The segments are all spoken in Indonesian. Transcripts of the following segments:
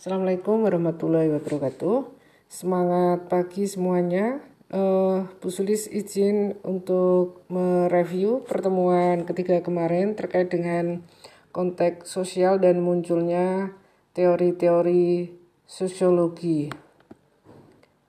Assalamualaikum warahmatullahi wabarakatuh. Semangat pagi semuanya. Uh, Bu Sulis izin untuk mereview pertemuan ketiga kemarin terkait dengan konteks sosial dan munculnya teori-teori sosiologi.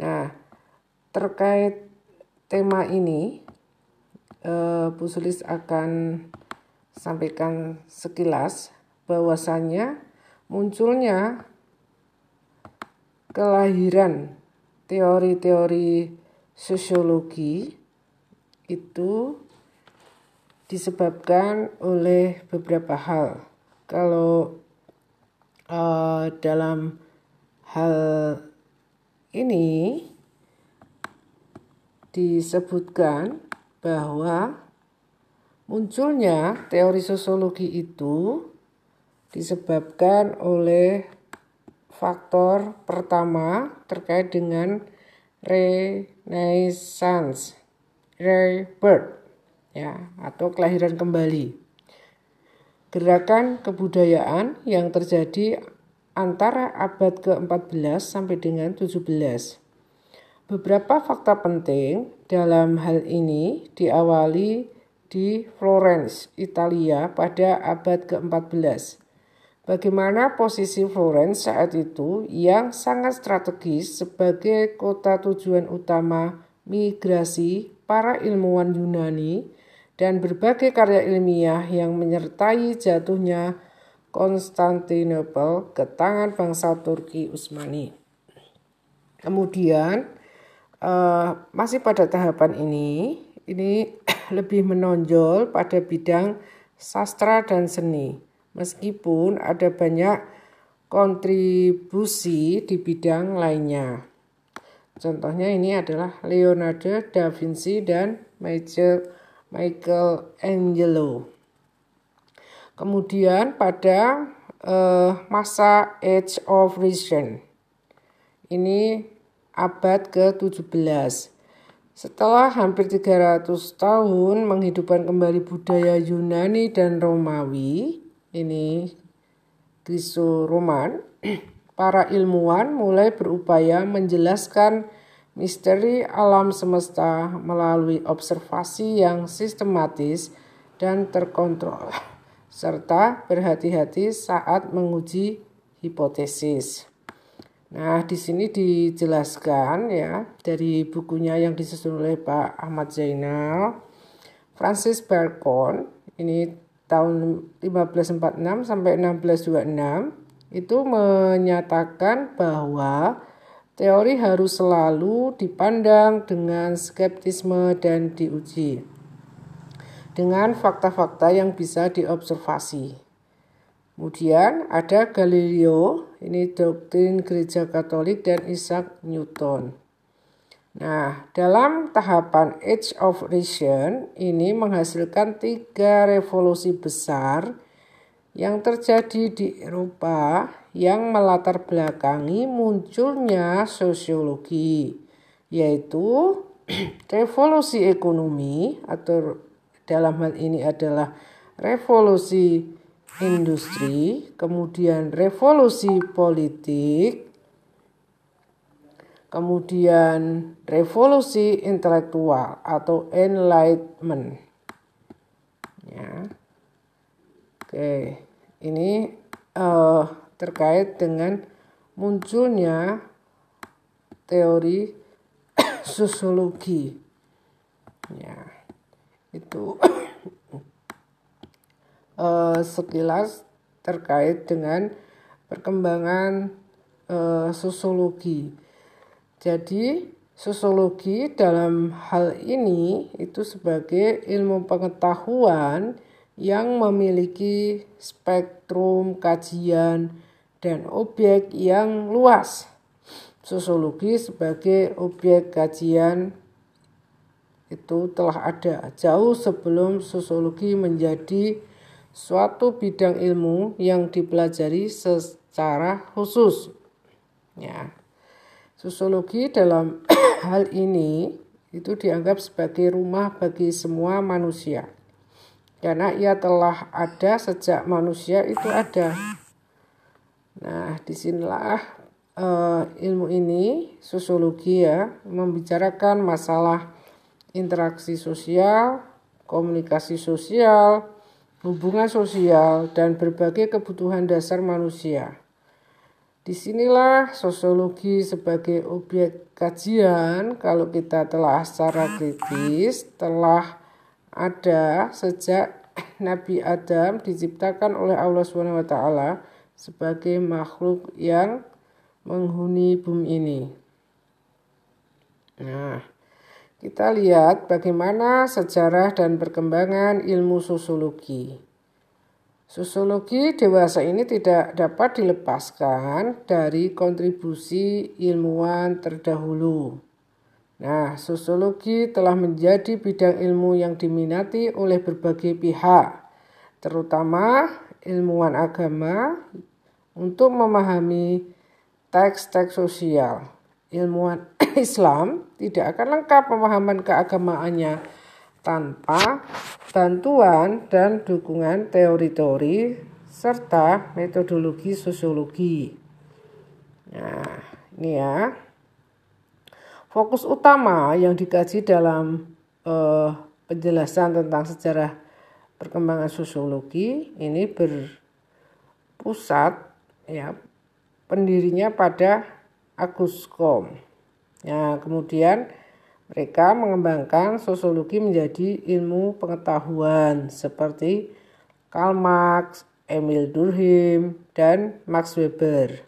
Nah, terkait tema ini, uh, Bu Sulis akan sampaikan sekilas bahwasannya munculnya kelahiran teori-teori sosiologi itu disebabkan oleh beberapa hal. Kalau uh, dalam hal ini disebutkan bahwa munculnya teori sosiologi itu disebabkan oleh faktor pertama terkait dengan renaissance, rebirth, ya, atau kelahiran kembali. Gerakan kebudayaan yang terjadi antara abad ke-14 sampai dengan 17. Beberapa fakta penting dalam hal ini diawali di Florence, Italia pada abad ke-14 Bagaimana posisi Florence saat itu yang sangat strategis sebagai kota tujuan utama migrasi para ilmuwan Yunani dan berbagai karya ilmiah yang menyertai jatuhnya Konstantinopel ke tangan bangsa Turki Utsmani. Kemudian uh, masih pada tahapan ini, ini lebih menonjol pada bidang sastra dan seni meskipun ada banyak kontribusi di bidang lainnya. Contohnya ini adalah Leonardo da Vinci dan Michael Angelo. Kemudian pada uh, masa Age of Reason, ini abad ke-17. Setelah hampir 300 tahun menghidupkan kembali budaya Yunani dan Romawi, ini Griso-Roman, para ilmuwan mulai berupaya menjelaskan misteri alam semesta melalui observasi yang sistematis dan terkontrol, serta berhati-hati saat menguji hipotesis. Nah, di sini dijelaskan ya dari bukunya yang disusun oleh Pak Ahmad Zainal, Francis Bacon, ini tahun 1546 sampai 1626 itu menyatakan bahwa teori harus selalu dipandang dengan skeptisme dan diuji dengan fakta-fakta yang bisa diobservasi. Kemudian ada Galileo, ini doktrin gereja Katolik dan Isaac Newton. Nah, dalam tahapan Age of Reason ini menghasilkan tiga revolusi besar yang terjadi di Eropa yang melatar belakangi munculnya sosiologi, yaitu revolusi ekonomi atau dalam hal ini adalah revolusi industri, kemudian revolusi politik, kemudian revolusi intelektual atau enlightenment. Ya. Oke, ini uh, terkait dengan munculnya teori sosiologi. Ya, itu uh, sekilas terkait dengan perkembangan uh, sosiologi. Jadi sosiologi dalam hal ini itu sebagai ilmu pengetahuan yang memiliki spektrum kajian dan objek yang luas. Sosiologi sebagai objek kajian itu telah ada jauh sebelum sosiologi menjadi suatu bidang ilmu yang dipelajari secara khusus. Ya. Sosiologi dalam hal ini itu dianggap sebagai rumah bagi semua manusia. Karena ia telah ada sejak manusia itu ada. Nah, di sinilah uh, ilmu ini, sosiologi ya, membicarakan masalah interaksi sosial, komunikasi sosial, hubungan sosial, dan berbagai kebutuhan dasar manusia. Di sinilah sosiologi sebagai objek kajian kalau kita telah secara kritis telah ada sejak Nabi Adam diciptakan oleh Allah SWT sebagai makhluk yang menghuni bumi ini. Nah, kita lihat bagaimana sejarah dan perkembangan ilmu sosiologi. Sosiologi dewasa ini tidak dapat dilepaskan dari kontribusi ilmuwan terdahulu. Nah, sosiologi telah menjadi bidang ilmu yang diminati oleh berbagai pihak, terutama ilmuwan agama untuk memahami teks-teks sosial. Ilmuwan Islam tidak akan lengkap pemahaman keagamaannya tanpa bantuan dan dukungan teori-teori serta metodologi sosiologi. Nah, ini ya. Fokus utama yang dikaji dalam uh, penjelasan tentang sejarah perkembangan sosiologi ini berpusat ya pendirinya pada Agus Kom. Ya, kemudian mereka mengembangkan sosiologi menjadi ilmu pengetahuan seperti Karl Marx, Emil Durkheim, dan Max Weber.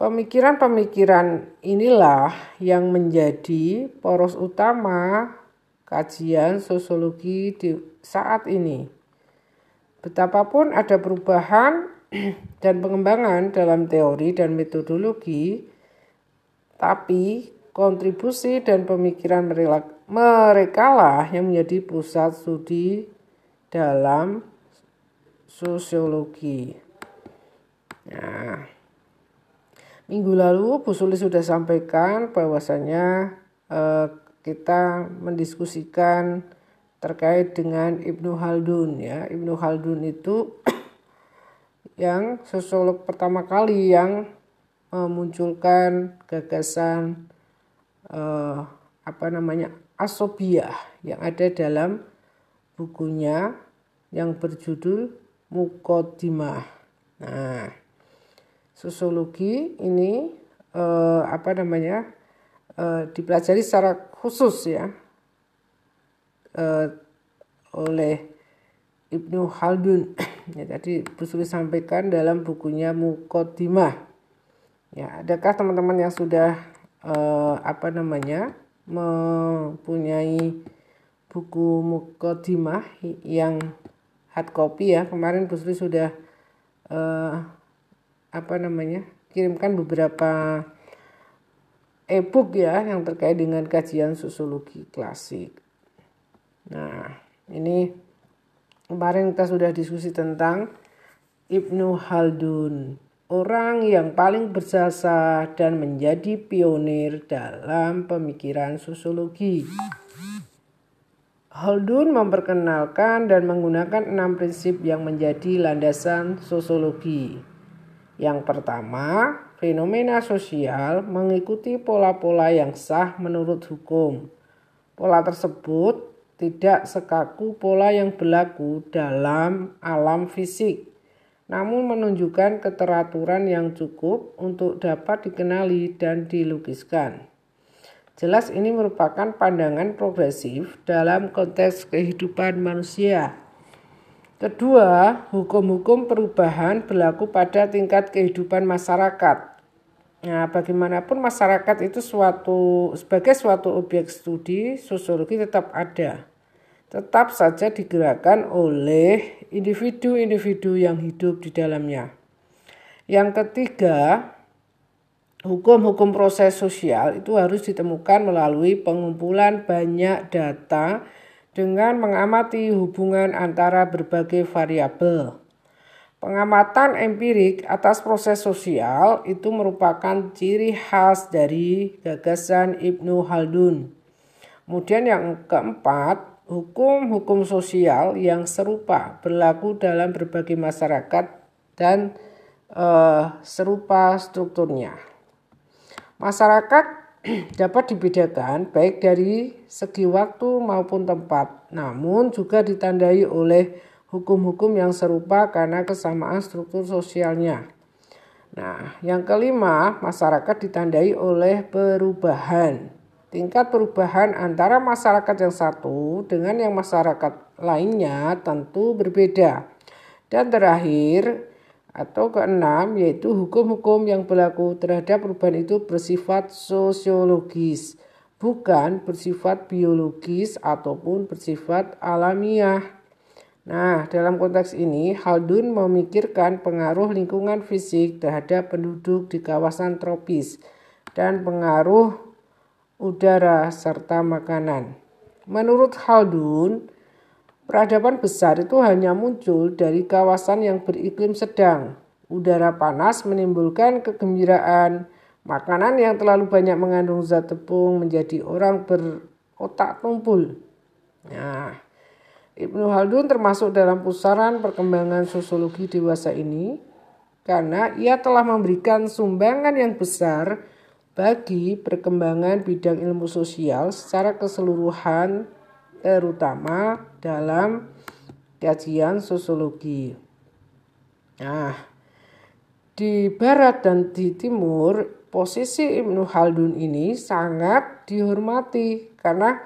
Pemikiran-pemikiran inilah yang menjadi poros utama kajian sosiologi di saat ini. Betapapun ada perubahan dan pengembangan dalam teori dan metodologi, tapi kontribusi dan pemikiran mereka lah yang menjadi pusat studi dalam sosiologi. Nah, minggu lalu Bu Suli sudah sampaikan bahwasanya eh, kita mendiskusikan terkait dengan Ibnu Haldun ya. Ibnu Haldun itu yang sosiolog pertama kali yang memunculkan gagasan uh, apa namanya asobiah yang ada dalam bukunya yang berjudul Mukodimah. Nah, sosiologi ini uh, apa namanya uh, dipelajari secara khusus ya uh, oleh Ibnu Haldun. ya, tadi Bu sampaikan dalam bukunya Mukodimah. Ya, adakah teman-teman yang sudah eh, apa namanya mempunyai buku mukodimah yang hard copy ya kemarin Bu Sri sudah eh, apa namanya kirimkan beberapa e-book ya yang terkait dengan kajian sosiologi klasik. Nah, ini kemarin kita sudah diskusi tentang Ibnu Haldun orang yang paling berjasa dan menjadi pionir dalam pemikiran sosiologi. Haldun memperkenalkan dan menggunakan enam prinsip yang menjadi landasan sosiologi. Yang pertama, fenomena sosial mengikuti pola-pola yang sah menurut hukum. Pola tersebut tidak sekaku pola yang berlaku dalam alam fisik namun menunjukkan keteraturan yang cukup untuk dapat dikenali dan dilukiskan. Jelas ini merupakan pandangan progresif dalam konteks kehidupan manusia. Kedua, hukum-hukum perubahan berlaku pada tingkat kehidupan masyarakat. Nah, bagaimanapun masyarakat itu suatu sebagai suatu objek studi, sosiologi tetap ada tetap saja digerakkan oleh individu-individu yang hidup di dalamnya. Yang ketiga, hukum-hukum proses sosial itu harus ditemukan melalui pengumpulan banyak data dengan mengamati hubungan antara berbagai variabel. Pengamatan empirik atas proses sosial itu merupakan ciri khas dari gagasan Ibnu Haldun. Kemudian yang keempat, hukum-hukum sosial yang serupa berlaku dalam berbagai masyarakat dan eh, serupa strukturnya. Masyarakat dapat dibedakan baik dari segi waktu maupun tempat, namun juga ditandai oleh hukum-hukum yang serupa karena kesamaan struktur sosialnya. Nah, yang kelima, masyarakat ditandai oleh perubahan. Tingkat perubahan antara masyarakat yang satu dengan yang masyarakat lainnya tentu berbeda. Dan terakhir, atau keenam yaitu hukum-hukum yang berlaku terhadap perubahan itu bersifat sosiologis, bukan bersifat biologis ataupun bersifat alamiah. Nah, dalam konteks ini, Haldun memikirkan pengaruh lingkungan fisik terhadap penduduk di kawasan tropis dan pengaruh udara serta makanan. Menurut Haldun, Peradaban besar itu hanya muncul dari kawasan yang beriklim sedang. Udara panas menimbulkan kegembiraan. Makanan yang terlalu banyak mengandung zat tepung menjadi orang berotak tumpul. Nah, Ibnu Haldun termasuk dalam pusaran perkembangan sosiologi dewasa ini karena ia telah memberikan sumbangan yang besar bagi perkembangan bidang ilmu sosial secara keseluruhan terutama dalam kajian sosiologi. Nah, di barat dan di timur, posisi Ibnu Haldun ini sangat dihormati karena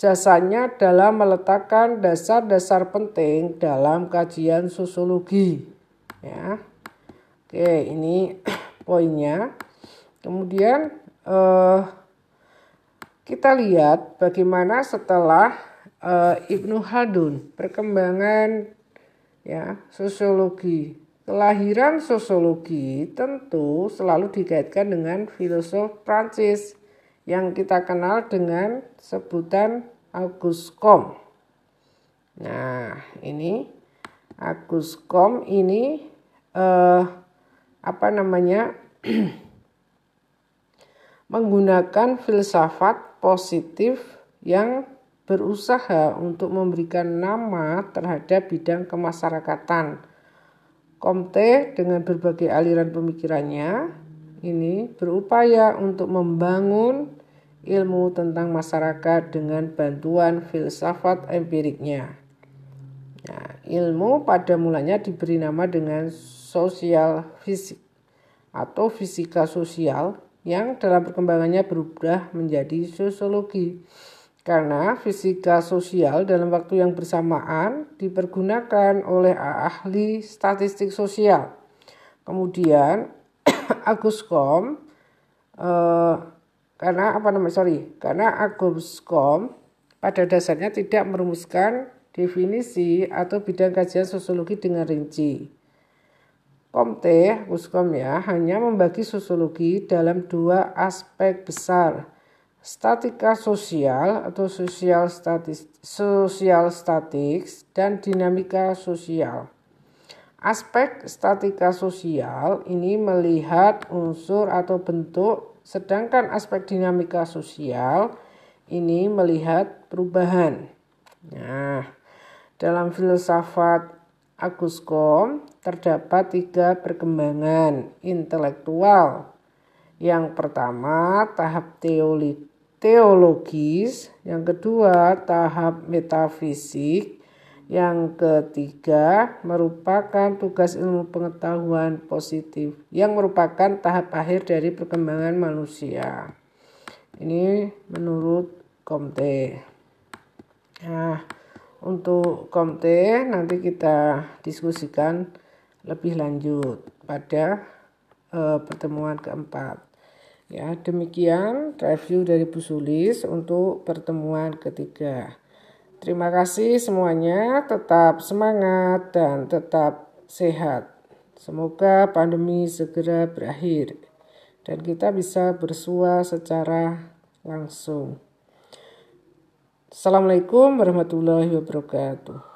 jasanya dalam meletakkan dasar-dasar penting dalam kajian sosiologi. Ya. Oke, ini poinnya. Kemudian eh, kita lihat bagaimana setelah uh, Ibnu Haldun, perkembangan ya sosiologi. Kelahiran sosiologi tentu selalu dikaitkan dengan filosof Prancis yang kita kenal dengan sebutan Auguste Comte. Nah, ini Auguste Comte ini uh, apa namanya? menggunakan filsafat positif yang berusaha untuk memberikan nama terhadap bidang kemasyarakatan. Komte dengan berbagai aliran pemikirannya ini berupaya untuk membangun ilmu tentang masyarakat dengan bantuan filsafat empiriknya. Nah, ilmu pada mulanya diberi nama dengan sosial fisik atau fisika sosial yang dalam perkembangannya berubah menjadi sosiologi karena fisika sosial dalam waktu yang bersamaan dipergunakan oleh ahli statistik sosial. Kemudian Agus Kom eh, karena apa namanya sorry karena Agus Kom pada dasarnya tidak merumuskan definisi atau bidang kajian sosiologi dengan rinci. Komte, Kom ya, hanya membagi sosiologi dalam dua aspek besar, statika sosial atau sosial statis, sosial statik dan dinamika sosial. Aspek statika sosial ini melihat unsur atau bentuk, sedangkan aspek dinamika sosial ini melihat perubahan. Nah, dalam filsafat Agus Kom terdapat tiga perkembangan intelektual. Yang pertama, tahap teori teologis, yang kedua tahap metafisik, yang ketiga merupakan tugas ilmu pengetahuan positif yang merupakan tahap akhir dari perkembangan manusia. Ini menurut Komte. Nah, untuk Komte nanti kita diskusikan lebih lanjut pada uh, pertemuan keempat. Ya, demikian review dari Bu Sulis untuk pertemuan ketiga. Terima kasih semuanya, tetap semangat dan tetap sehat. Semoga pandemi segera berakhir dan kita bisa bersua secara langsung. Assalamualaikum warahmatullahi wabarakatuh.